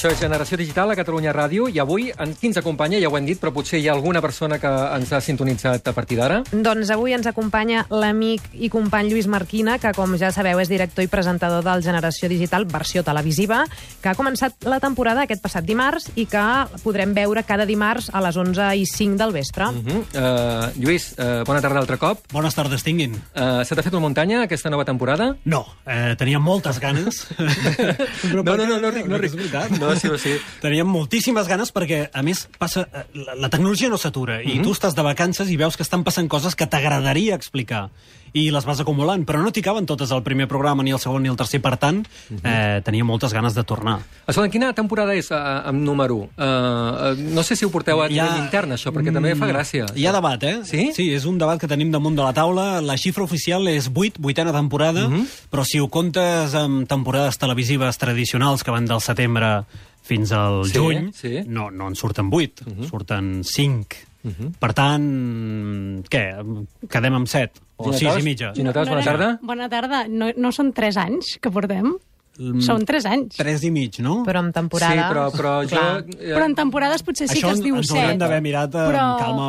Això és Generació Digital a Catalunya Ràdio i avui en qui ens acompanya, ja ho hem dit, però potser hi ha alguna persona que ens ha sintonitzat a partir d'ara. Doncs avui ens acompanya l'amic i company Lluís Marquina, que com ja sabeu és director i presentador del Generació Digital, versió televisiva, que ha començat la temporada aquest passat dimarts i que podrem veure cada dimarts a les 11 i 5 del vespre. Uh -huh. uh, Lluís, uh, bona tarda altre cop. Bones tardes tinguin. Uh, se t'ha fet una muntanya aquesta nova temporada? No, eh, tenia moltes ganes. no, no, no, no, ric, no, ric. És No, sí, sí. Teníem moltíssimes ganes perquè, a més, passa, eh, la, la tecnologia no s'atura mm -hmm. i tu estàs de vacances i veus que estan passant coses que t'agradaria explicar i les vas acumulant, però no t'hi caben totes al primer programa, ni el segon, ni el tercer, per tant, uh -huh. eh, tenia moltes ganes de tornar. Escolta, quina temporada és uh, amb número 1? Uh, no sé si ho porteu a nivell ha... intern, això, perquè mm, també fa gràcia. Hi ha debat, eh? Sí? Sí, és un debat que tenim damunt de la taula. La xifra oficial és 8, vuitena temporada, uh -huh. però si ho comptes amb temporades televisives tradicionals que van del setembre fins al sí, juny, sí. no, no en surten 8, uh -huh. surten 5. Uh -huh. Per tant, què? Quedem amb 7 o 6 i mitja. Ginotàs, bona tarda. Bona tarda. No, no són 3 anys que portem? Mm, Són 3 anys. 3 i mig, no? Però en temporada... Sí, però, però jo... Eh... Però en temporades potser sí Això que es diu 7. Això ens d'haver mirat amb però... calma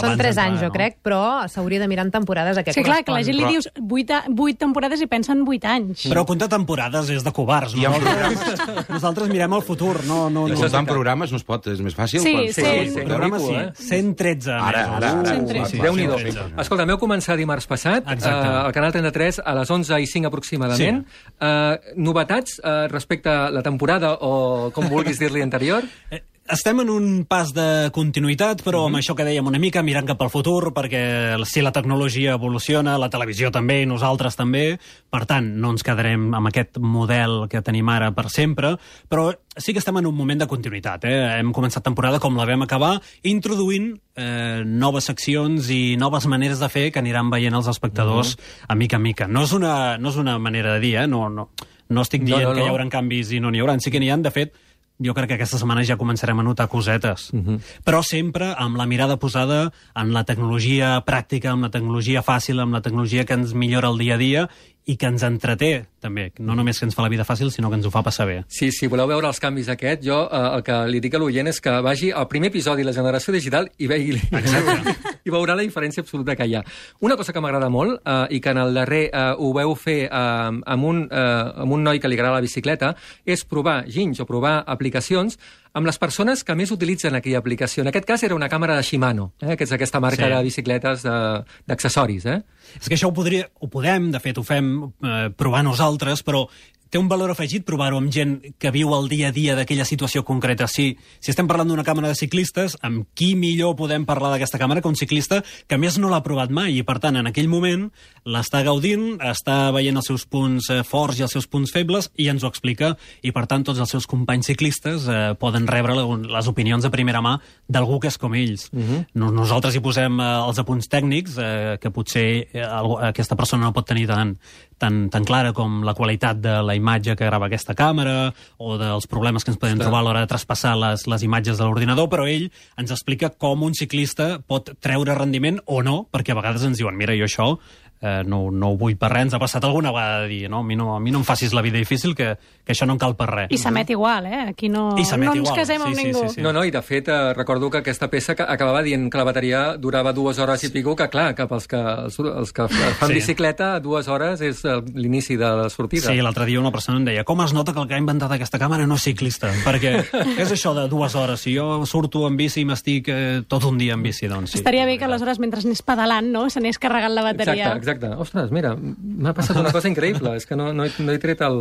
Són 3 anys, no? jo crec, però s'hauria de mirar en temporades a què Sí, clar, que la gent li dius 8, 8 temporades i pensa en 8 anys. Però comptar temporades és de covards, no? I amb Nosaltres, mirem el futur, no... no, I no. comptant programes no es pot, és més fàcil. Sí, quan- sí. quan- sí. Programa sí, eh? 113 Ara, ara, ara. Sí, Déu-n'hi-do. sí, sí, sí. Escolta, meu començar dimarts passat, uh, al Canal 33, a les 11 i 5 aproximadament. Sí. Uh, novetats uh, respecte a la temporada o com vulguis dir-li anterior? Eh, Estem en un pas de continuïtat, però Mhm. amb això que dèiem una mica, mirant cap al futur, perquè si la tecnologia evoluciona, la televisió també, i nosaltres també, per tant, no ens quedarem amb aquest model que tenim ara per sempre, però sí que estem en un moment de continuïtat. Eh? Hem començat temporada com la vam acabar, introduint eh, noves seccions i noves maneres de fer que aniran veient els espectadors Mhm. a mica en mica. No és una, no és una manera de dir, eh? no, no, no estic No, dient no, que no. hi haurà canvis i no n'hi haurà. Sí que n'hi ha, de fet, jo crec que aquesta setmana ja començarem a notar cosetes. Uh -huh. Però sempre amb la mirada posada en la tecnologia pràctica, amb la tecnologia fàcil, amb la tecnologia que ens millora el dia a dia i que ens entreté, també. No només que ens fa la vida fàcil, sinó que ens ho fa passar bé. Sí, si voleu veure els canvis aquest, jo eh, el que li dic a l'oient és que vagi al primer episodi de la generació digital i vegi i veurà la diferència absoluta que hi ha. Una cosa que m'agrada molt eh, i que en el darrer eh, ho veu fer eh, amb, un, eh, amb un noi que li agrada la bicicleta és provar ginys o provar aplicacions amb les persones que més utilitzen aquella aplicació. En aquest cas era una càmera de Shimano, eh, que és aquesta marca Sí. de bicicletes de- d'accessoris. Eh? És que això ho, podria, ho podem, de fet ho fem eh, provar nosaltres, però té un valor afegit provar-ho amb gent que viu el dia a dia d'aquella situació concreta. Si, si estem parlant d'una càmera de ciclistes, amb qui millor podem parlar d'aquesta càmera que un ciclista que més no l'ha provat mai i per tant en aquell moment l'està gaudint, està veient els seus punts eh, forts i els seus punts febles i ens ho explica i per tant tots els seus companys ciclistes eh, poden rebre les opinions de primera mà d'algú que és com ells. Uh -huh. Nosaltres hi posem eh, els apunts tècnics eh, que potser eh, aquesta persona no pot tenir tan, tan, tan clara com la qualitat de la imatge que grava aquesta càmera o dels problemes que ens podem trobar a l'hora de traspassar les, les imatges de l'ordinador, però ell ens explica com un ciclista pot treure rendiment o no, perquè a vegades ens diuen, mira, jo això eh, no, no ho vull per res, ens ha passat alguna vegada de dir, no, a mi no, a mi no em facis la vida difícil, que, que això no em cal per res. I s'emet igual, eh? Aquí no, I no ens casem amb sí, sí, ningú. sí, sí. No, no, i de fet eh, recordo que aquesta peça que acabava dient que la bateria durava dues hores i pico, que clar, que pels que, els, els que fan Sí. bicicleta, dues hores és eh, l'inici de la sortida. Sí, l'altre dia una persona em deia com es nota que el que ha inventat aquesta càmera no és ciclista? Perquè és això de dues hores. Si jo surto en bici i m'estic eh, tot un dia en bici, doncs sí. Estaria bé que aleshores, mentre anés pedalant, no? s'anés carregant la bateria. Exacte, exacte. Ostres, mira, m'ha passat una cosa increïble. És que no, no, he, no he tret el...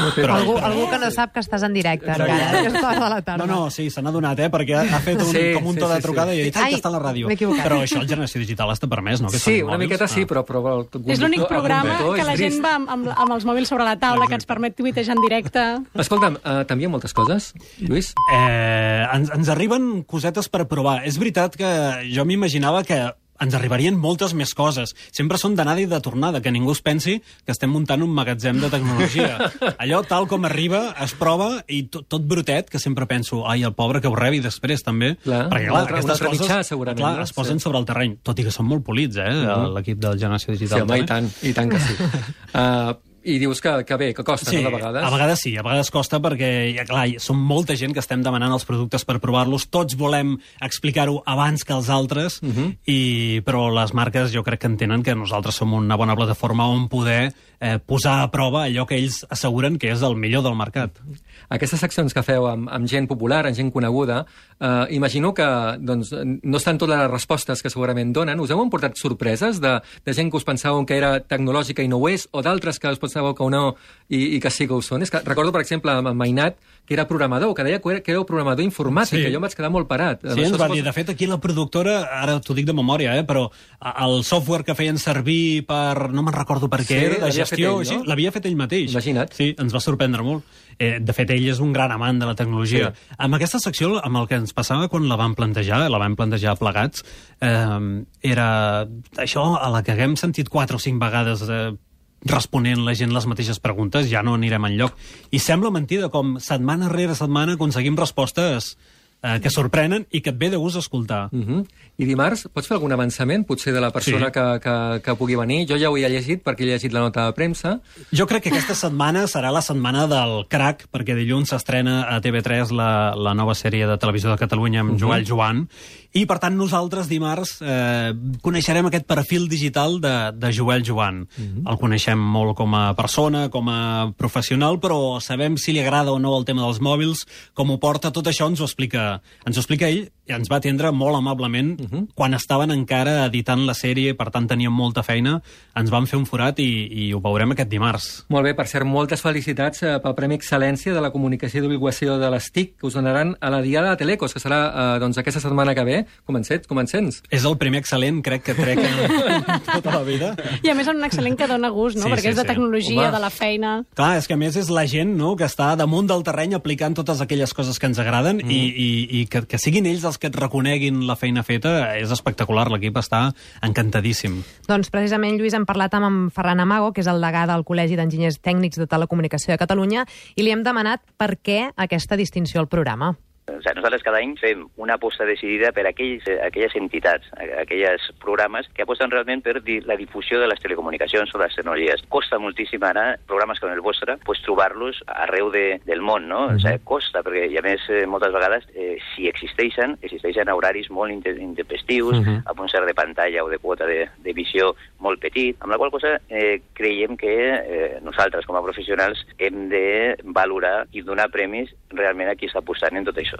No he tret Però- el... Algú, algú que no sap que estàs en directe encara, a aquesta hora de la tarda. No, no, sí, se n'ha donat, eh? Perquè ha, fet un, Sí, com un sí, to de sí, trucada sí. i ha dit, ai, que està a la ràdio. Però això, el Generació Digital està permès, no? Que Sí, una mòbils. miqueta sí, Ah. però... però el És l'únic programa que és la gent va amb, amb, amb els mòbils sobre la taula, que ens permet tuitejar en directe. Escolta'm, uh, t'envien moltes coses, Lluís? Eh, ens, ens arriben cosetes per provar. És veritat que jo m'imaginava que ens arribarien moltes més coses. Sempre són d'anada i de tornada, que ningú es pensi que estem muntant un magatzem de tecnologia. Allò, tal com arriba, es prova i tot, tot brutet, que sempre penso, ai, el pobre que ho rebi després, també. Clar, Perquè, clar, altre- aquestes coses, mitjà, segurament, clar, no? es posen Sí. sobre el terreny, tot i que són molt polits, eh, l'equip del Generació Sí, Digital. home, i tant, i tant que sí. Uh, i dius que, que bé, que costa, no, de vegades? a vegades sí, a vegades costa perquè, ja, clar, som molta gent que estem demanant els productes per provar-los, tots volem explicar-ho abans que els altres, uh Mhm. -huh. i, però les marques jo crec que entenen que nosaltres som una bona plataforma on poder eh, posar a prova allò que ells asseguren que és el millor del mercat. Aquestes seccions que feu amb, amb gent popular, amb gent coneguda, eh, imagino que doncs, no estan totes les respostes que segurament donen. Us heu emportat sorpreses de, de gent que us pensàveu que era tecnològica i no ho és, o d'altres que us pensàveu que no i, i que sí que ho són? És que recordo, per exemple, amb Mainat, que era programador, que deia que era, que era programador informàtic, Sí. que jo em vaig quedar molt parat. Sí, ens va dir, de fet, aquí la productora, ara t'ho dic de memòria, eh, però el software que feien servir per, no me'n recordo per què Sí, era, de l'havia fet gestió, ell, no? l'havia fet ell mateix. Imagina't. Sí, ens va sorprendre molt. Eh, de fet, ell és un gran amant de la tecnologia. Sí. Amb aquesta secció, amb el que ens passava quan la vam plantejar, la vam plantejar plegats, eh, era això a la que haguem sentit quatre o cinc vegades eh, responent la gent les mateixes preguntes, ja no anirem enlloc. I sembla mentida com setmana rere setmana aconseguim respostes eh, que sorprenen i que et ve de gust escoltar. Uh -huh. I dimarts pots fer algun avançament, potser de la persona Sí. que, que, que pugui venir? Jo ja ho he llegit perquè he llegit la nota de premsa. Jo crec que aquesta setmana serà la setmana del crack, perquè dilluns s'estrena a TV3 la, la nova sèrie de televisió de Catalunya amb Joel Joan, i per tant nosaltres dimarts eh, coneixerem aquest perfil digital de, de Joel Joan. El coneixem molt com a persona, com a professional, però sabem si li agrada o no el tema dels mòbils, com ho porta, tot això ens ho explica, ens ho explica ell, ens va atendre molt amablement quan estaven encara editant la sèrie, per tant teníem molta feina, ens van fer un forat i, i ho veurem aquest dimarts. Molt bé, per cert, moltes felicitats eh, pel Premi Excel·lència de la Comunicació i Divulgació de les TIC, que us donaran a la Diada de Telecos, que serà eh, doncs, aquesta setmana que ve. Comencets, comencents. És el primer excel·lent, crec que trec en tota la vida. I a més un excel·lent que dona gust, no? Sí, Perquè sí, és de sí. tecnologia, Home. de la feina... Clar, és que a més és la gent no, que està damunt del terreny aplicant totes aquelles coses que ens agraden mm. i, i, i que, que siguin ells els que et reconeguin la feina feta és espectacular, l'equip està encantadíssim. Doncs precisament, Lluís, hem parlat amb en Ferran Amago, que és el degà del Col·legi d'Enginyers Tècnics de Telecomunicació de Catalunya, i li hem demanat per què aquesta distinció al programa. O sigui, nosaltres cada any fem una aposta decidida per aquells, eh, aquelles entitats, aquells programes que aposten realment per la difusió de les telecomunicacions o les tecnologies. Costa moltíssim ara programes com el vostre pues, trobar-los arreu de, del món, no? O sigui, costa, perquè i a més eh, moltes vegades eh, si existeixen, existeixen a horaris molt inte- intempestius, uh -huh. amb un cert de pantalla o de quota de, de visió molt petit, amb la qual cosa eh, creiem que eh, nosaltres com a professionals hem de valorar i donar premis realment a qui està apostant en tot això.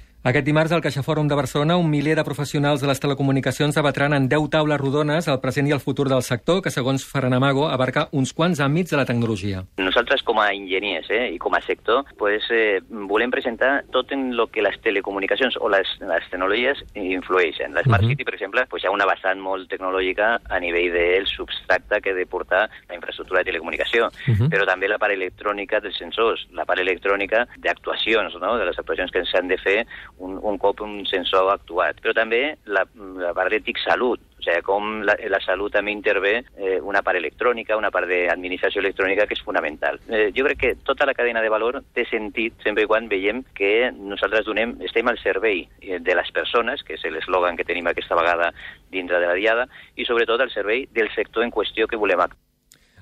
Aquest dimarts al Caixa Fòrum de Barcelona un miler de professionals de les telecomunicacions debatran en 10 taules rodones el present i el futur del sector, que segons Ferran Amago abarca uns quants àmbits de la tecnologia. Nosaltres com a enginyers eh, i com a sector pues, eh, volem presentar tot en lo que les telecomunicacions o les, les tecnologies influeixen. La Smart Mhm. City, per exemple, pues, hi ha una vessant molt tecnològica a nivell del substracte que ha de portar la infraestructura de telecomunicació, Mhm. però també la part electrònica dels sensors, la part electrònica d'actuacions, no? de les actuacions que s'han de fer un, un cop un sensor actuat. Però també la, la part de TIC Salut, o sigui, com la, la salut també intervé eh, una part electrònica, una part d'administració electrònica que és fonamental. Eh, jo crec que tota la cadena de valor té sentit sempre quan veiem que nosaltres donem, estem al servei eh, de les persones, que és l'eslògan que tenim aquesta vegada dintre de la diada, i sobretot al servei del sector en qüestió que volem actuar.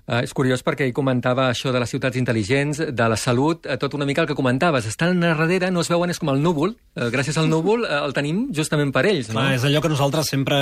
Uh, és curiós perquè ell comentava això de les ciutats intel·ligents, de la salut, uh, tot una mica el que comentaves. Estan a darrere, no es veuen, és com el núvol. Uh, gràcies al núvol uh, el tenim justament per ells, no? Clar, és allò que nosaltres sempre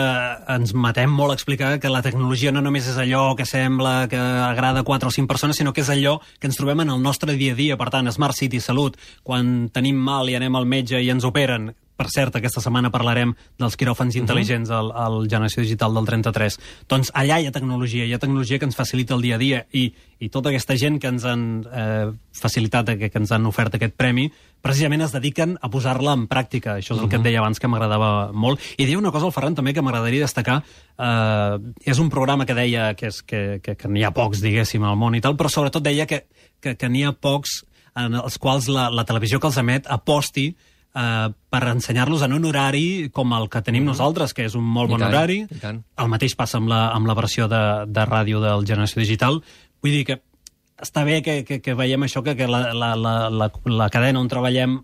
ens matem molt a explicar, que la tecnologia no només és allò que sembla que agrada a quatre o cinc persones, sinó que és allò que ens trobem en el nostre dia a dia. Per tant, Smart City, salut, quan tenim mal i anem al metge i ens operen, per cert, aquesta setmana parlarem dels quiròfans intel·ligents al, al Generació Digital del 33. Doncs allà hi ha tecnologia, hi ha tecnologia que ens facilita el dia a dia i, i tota aquesta gent que ens han eh, facilitat, que, que ens han ofert aquest premi, precisament es dediquen a posar-la en pràctica. Això és el que et deia abans que m'agradava molt. I deia una cosa al Ferran també que m'agradaria destacar. Eh, és un programa que deia que, és, que, que, que n'hi ha pocs, diguéssim, al món i tal, però sobretot deia que, que, que n'hi ha pocs en els quals la, la televisió que els emet aposti eh, per ensenyar-los en un horari com el que tenim nosaltres, que és un molt I bon tant, horari. El mateix passa amb la, amb la versió de, de ràdio del Generació Digital. Vull dir que està bé que, que, que veiem això, que, que la, la, la, la, la cadena on treballem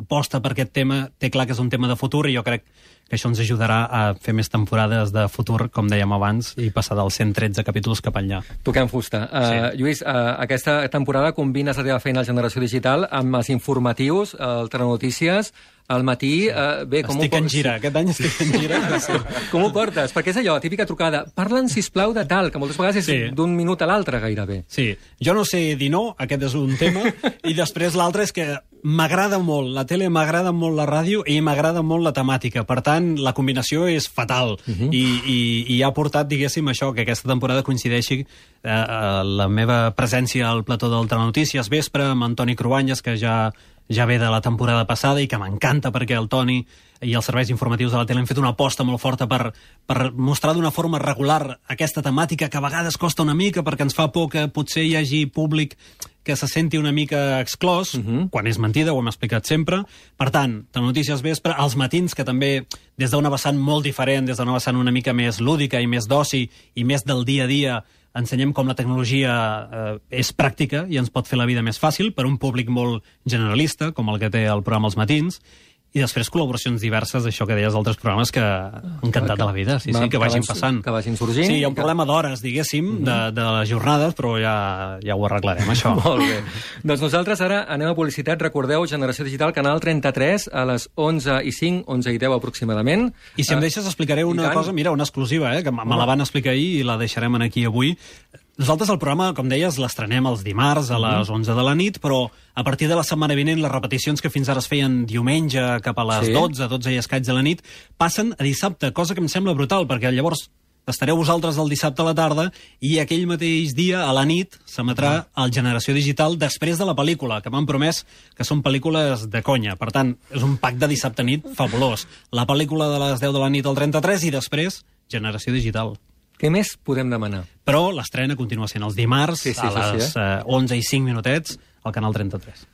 aposta per aquest tema, té clar que és un tema de futur i jo crec que això ens ajudarà a fer més temporades de futur, com dèiem abans, i passar dels 113 capítols cap enllà. Toquem fusta. Uh, Sí. Lluís, uh, aquesta temporada combines la teva feina a Generació Digital amb els informatius, el Telenotícies, al matí... Uh, bé, com estic ho en gira, aquest any estic en gira. Sí. Com ho portes? Perquè és allò, típica trucada. Parla'm, sisplau, de tal, que moltes vegades és Sí. d'un minut a l'altre, gairebé. Sí, jo no sé dir no, aquest és un tema, i després l'altre és que m'agrada molt la tele, m'agrada molt la ràdio i m'agrada molt la temàtica. Per tant, la combinació és fatal uh -huh. I, i, i ha portat, diguéssim, això, que aquesta temporada coincideixi eh, eh, la meva presència al plató del Telenotícies vespre amb Antoni Cruanyes, que ja ja ve de la temporada passada i que m'encanta perquè el Toni i els serveis informatius de la tele han fet una aposta molt forta per, per mostrar d'una forma regular aquesta temàtica que a vegades costa una mica perquè ens fa por que potser hi hagi públic que se senti una mica exclòs, uh -huh. quan és mentida, ho hem explicat sempre. Per tant, de notícies vespre, als matins, que també des d'una vessant molt diferent, des d'una vessant una mica més lúdica i més d'oci i més del dia a dia, ensenyem com la tecnologia eh, és pràctica i ens pot fer la vida més fàcil per un públic molt generalista, com el que té el programa Els Matins, i després col·laboracions diverses, això que deies d'altres programes que encantat de la vida, sí, Va, sí, que vagin passant. que vagin sorgint Sí, hi ha un que- problema d'hores, diguéssim, de, de les jornades, però ja, ja ho arreglarem, això. Molt bé. doncs nosaltres ara anem a publicitat. Recordeu, Generació Digital, canal 33, a les 11 i 5, 11 i 10 aproximadament. I si em Eh, deixes explicaré una cosa, mira, una exclusiva, eh, que me la van explicar ahir i la deixarem aquí avui. Nosaltres el programa, com deies, l'estrenem els dimarts a les 11 de la nit, però a partir de la setmana vinent les repeticions que fins ara es feien diumenge cap a les Sí. 12, 12 i escaig de la nit, passen a dissabte, cosa que em sembla brutal, perquè llavors estareu vosaltres el dissabte a la tarda i aquell mateix dia, a la nit, s'emetrà el Generació Digital després de la pel·lícula, que m'han promès que són pel·lícules de conya. Per tant, és un pack de dissabte nit fabulós. La pel·lícula de les 10 de la nit al 33 i després Generació Digital. Què més podem demanar? Però l'estrena continua sent els dimarts Sí, sí, a sí, les sí, eh, 11 i 5 minutets al canal 33.